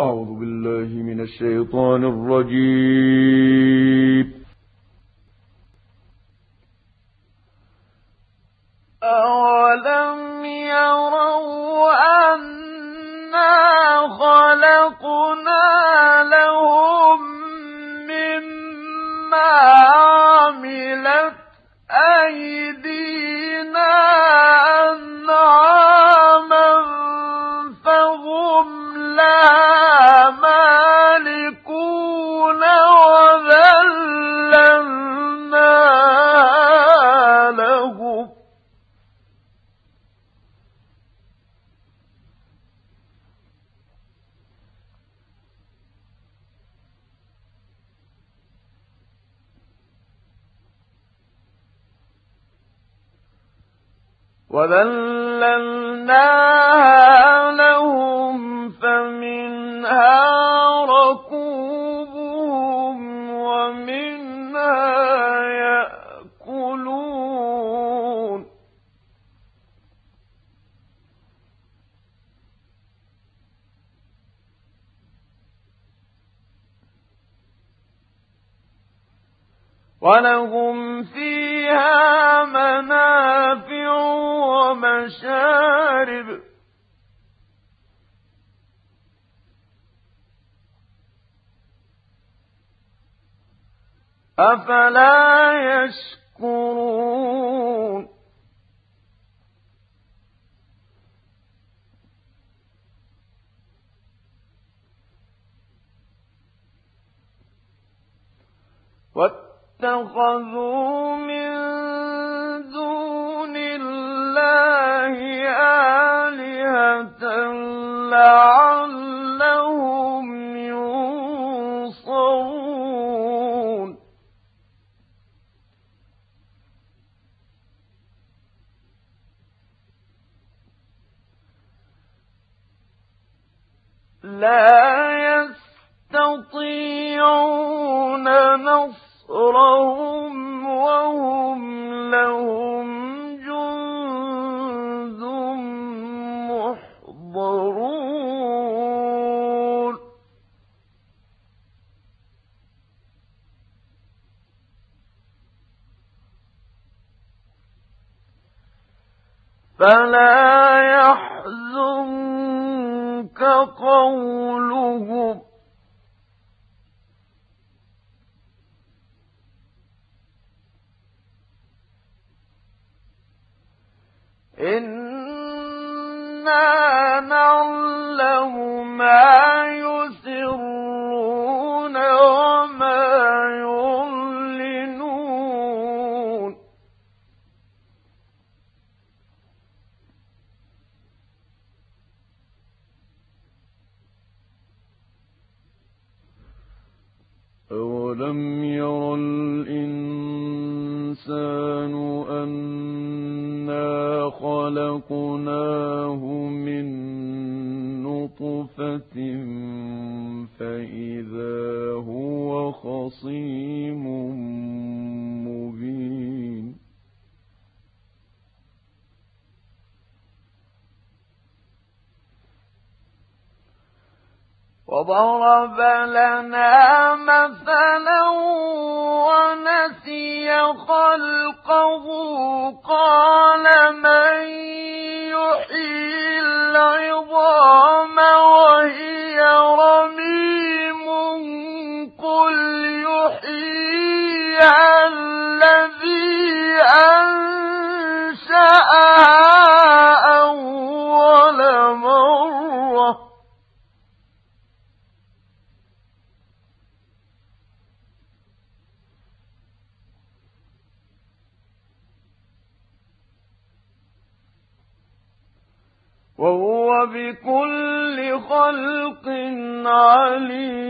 أعوذ بالله من الشيطان الرجيم. أولم يروا أنا خلقنا لهم وذللناها لهم فمنها ركوبهم ومنها يأكلون. ولهم فيها منافع ومشارب أفلا يشكرون؟ واتخذوا لا يستطيعون نصرهم وهم لهم جند محضرون. فلا يحزنك قولهم إنا نعلم ما أولم ير الإنسان أنا خلقناه من نطفة فإذا هو خصيم وضرب لنا مثلا ونسي خلقه قال من يحيي العظام وهو بكل خلق عليم.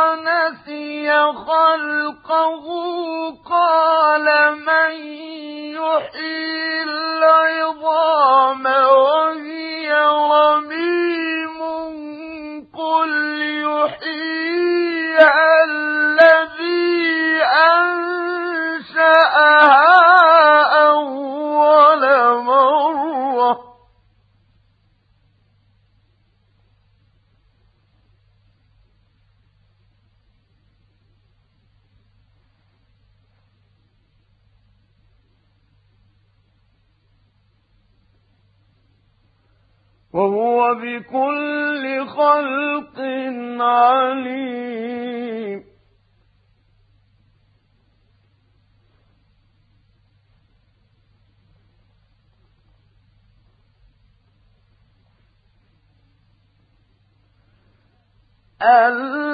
ونسي خلقه قال من يحيي العظام وهي رميم. وهو بكل خلق عليم. الذي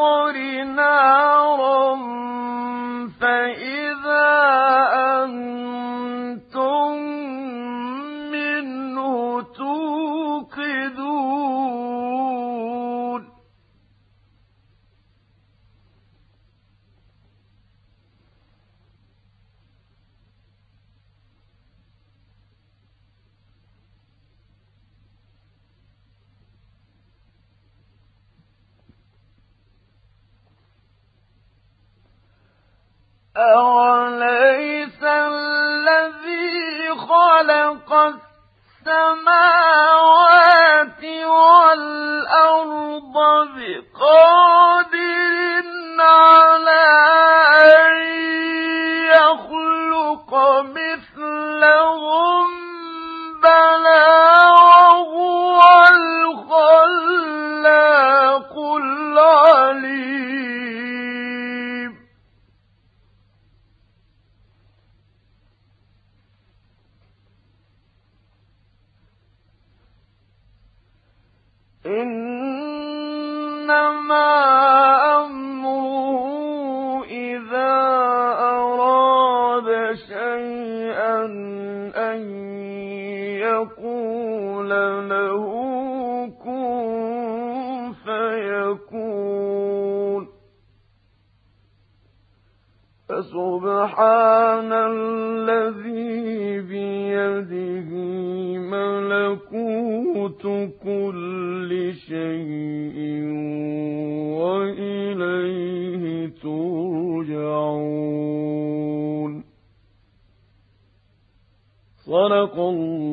الأخضر نارا أوليس الذي خلق السماوات والأرض بقادر إنما فسبحان الذي بيده ملكوت كل شيء وإليه ترجعون. صدق الله.